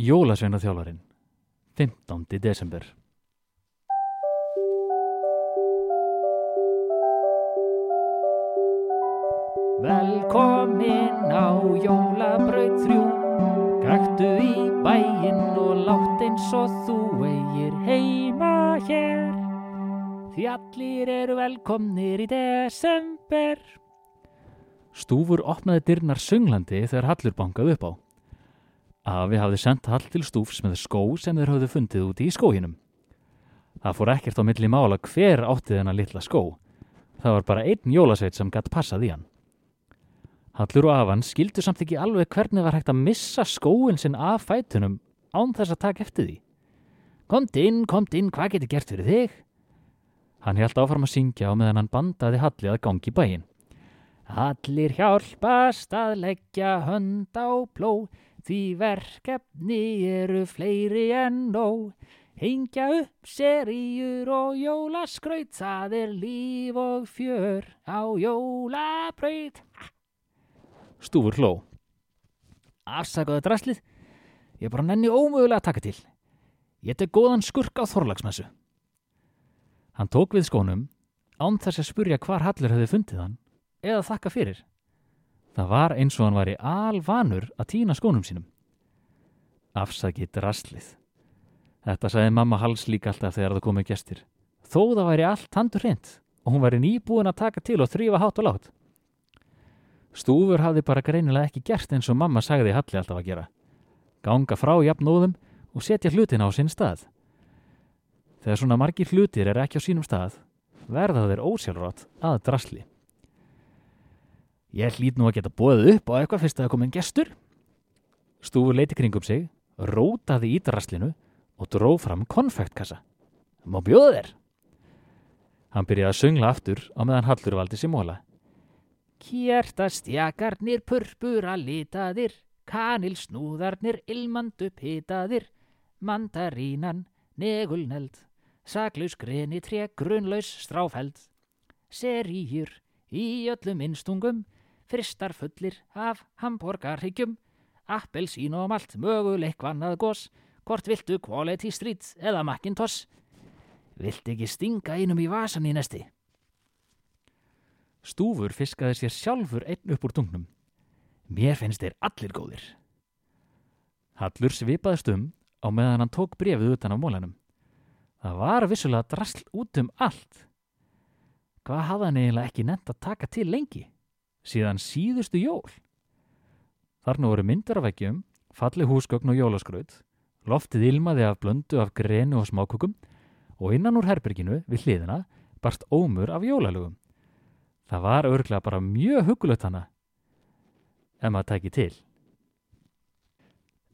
Jólasveinaþjálfarinn 15. desember Velkomin á jólabraut þrjú Gaktu í bæinn og látt eins og þú eigir heima hér Því allir eru velkomnir í desember Stúfur opnaði dyrnar sunglandi þegar Hallur bankaði upp á. Afi hafði sendt Hall til Stúfs með skó sem þeir hafði fundið úti í skóginum. Það fór ekkert á milli mála hver átti þennan litla skó. Það var bara einn jólasveit sem gætt passað í hann. Hallur og afan skildu samt ekki alveg hvernig var hægt að missa skóin sinn af fætunum án þess að taka eftir því. Komt inn, komt inn, hvað getur gert fyrir þig? Hann held áfram að syngja á meðan hann bandaði Halli að gangi bæinn. Allir hjálpast að leggja hönd á pló, því verkefni eru fleiri en nóg. Hengja upp seríur og jólaskraut, það er líf og fjör á jólabraut. Stúfur hló. Afsakaðu draslið, ég bara nenni ómögulega að taka til. Ég tek góðan skurk á þorlagsmessu. Hann tók við skónum án þess að spurja hvar Hallur hefði fundið hann eða þakka fyrir. Það var eins og hann var í alvanur að týna skónum sínum. Afsakið draslið. Þetta sagði mamma Hals líka alltaf þegar það komið gestir. Þó það væri allt handur hreint og hún væri nýbúin að taka til og þrýfa hátt og látt. Stúfur hafði bara greinilega ekki gert eins og mamma sagði Halli alltaf að gera. Ganga frá jafnóðum og setja hlutin á sinn stað. Þegar svona margir hlutir er ekki á sínum stað, verða þeir ósjálfrátt að drasli. Ég hlýt nú að geta bóðið upp á eitthvað fyrst að það komið gestur. Stúfur leiti kringum sig, rótaði í draslinu og dróð fram konfektkassa. Má bjóða þér? Hann byrjaði að söngla aftur á meðan Hallur valdi sér móla. Kjertastjakarnir purpura litaðir, kanilsnúðarnir ilmand upphitaðir, mandarínan negulneld, saklaus greni tré grunlaus stráfeld, seríur í öllum innstungum, fristar fullir af hamborgarhyggjum, appelsín og malt möguleik vannað gós, hvort viltu quality street eða Macintosh, vilt ekki stinga einum í vasan í nesti. Stúfur fiskaði sér sjálfur einn upp úr tungnum. Mér finnst þeir allir góðir. Hallur svipaðist um á meðan hann tók brefið utan á mólanum. Það var vissulega drasl út um allt. Hvað hafði hann eiginlega ekki nefnt að taka til lengi? Síðan síðustu jól. Þarna voru myndar af veggjum, falli húsgögn og jólaskraut, loftið ilmaði af blöndu af grenu og smákukum og innan úr herberginu við hliðina barst ómur af jólalögum. Það var örglega bara mjög hugulegt hana, ef maður tæki til.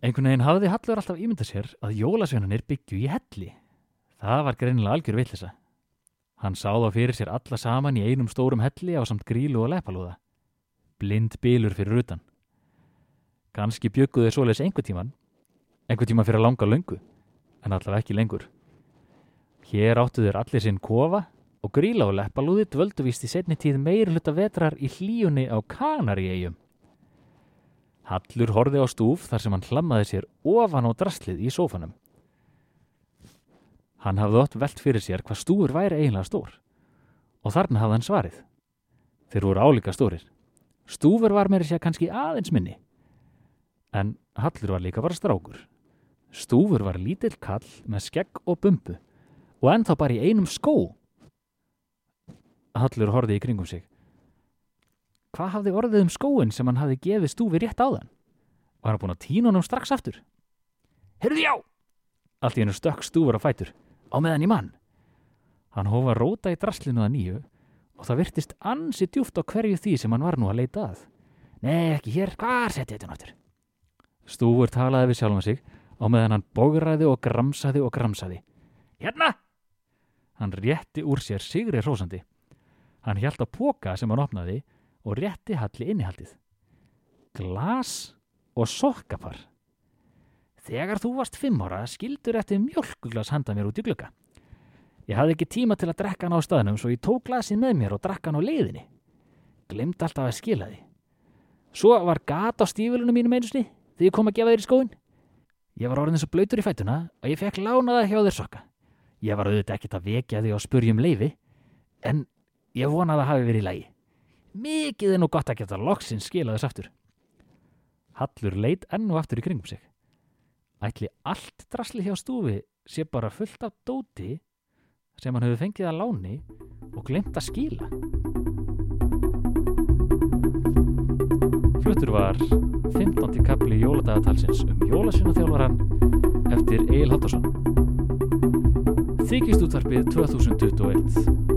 Einhvern veginn hafði Hallur alltaf ímyndað sér að jólasveinanir byggju í helli. Það var greinilega algjör villisa. Hann sá þá fyrir sér alla saman í einum stórum helli á samt grílu og leppalúða. Blind bylur fyrir utan. Ganski bjögguðu þeir svoleiðis einhver tíman, einhver tíma fyrir að langa löngu, en allavega ekki lengur. Hér áttu þeir allir sinn kofa og gríla og leppalúði dvöldu vist í setni tíð meir hluta vetrar í hlíunni á Kanaríegjum. Hallur horfi á stúf þar sem hann hlammaði sér ofan á draslið í sófanum. Hann hafði ótt velt fyrir sér hvað stúfur væri eiginlega stór og þarna hafði hann svarið. Þeir voru álíka stórir. Stúfur var meiri sér kannski aðeins minni. En Hallur var líka bara strákur. Stúfur var lítill kall með skegg og bumbu og ennþá bara í einum skó. Hallur horfið í kringum sig. Hvað hafði orðið um skóin sem hann hafði gefið stúfi rétt á þann? Var hann búin að tína honum strax aftur? Hörðu já! Allt í hennu stökk stúfur á fætur, á meðan í mann. Hann hófa að róta í draslinu að nýju og það virtist ansi djúft á hverju því sem hann var nú að leita að. Nei, ekki hér, hvar setja þetta náttúr? Stúfur talaði við sjálfum sig á meðan hann bógraði og gramsaði og gramsaði. Hérna! Hann rétti úr sér sigri hrósandi. Hann hjælt á póka sem hann opnaði og rétti halli innihaldið. Glas og sokkapar. Þegar þú varst fimm ára skildur eftir mjölkuglas handa mér út í glukka. Ég hafði ekki tíma til að drekka hann á staðnum svo ég tók glasið með mér og drakka hann á leiðinni. Glimt alltaf að skila því. Svo var gat á stífilunum mínum einusni þegar ég kom að gefa þér í skóin. Ég var orðin svo blöytur í fætuna og ég fekk lánaða hjá þér sokka. Ég var auðvitað ekkert að vekja þig og spurja um leifi, en ég vonaði að hafi verið í lagi. Mikið er nú gott að geta loksins skila þess aftur. Hallur leit enn og aftur í kringum sig. Ætli allt drasli hjá stúfi sé bara fullt af dóti sem hann hefur fengið að láni og glemt að skila. Fluttur var 15. kapli jóladagatalsins um jólasjónaþjálfaran eftir Egil Haldarsson. Þykist útvarpið 2021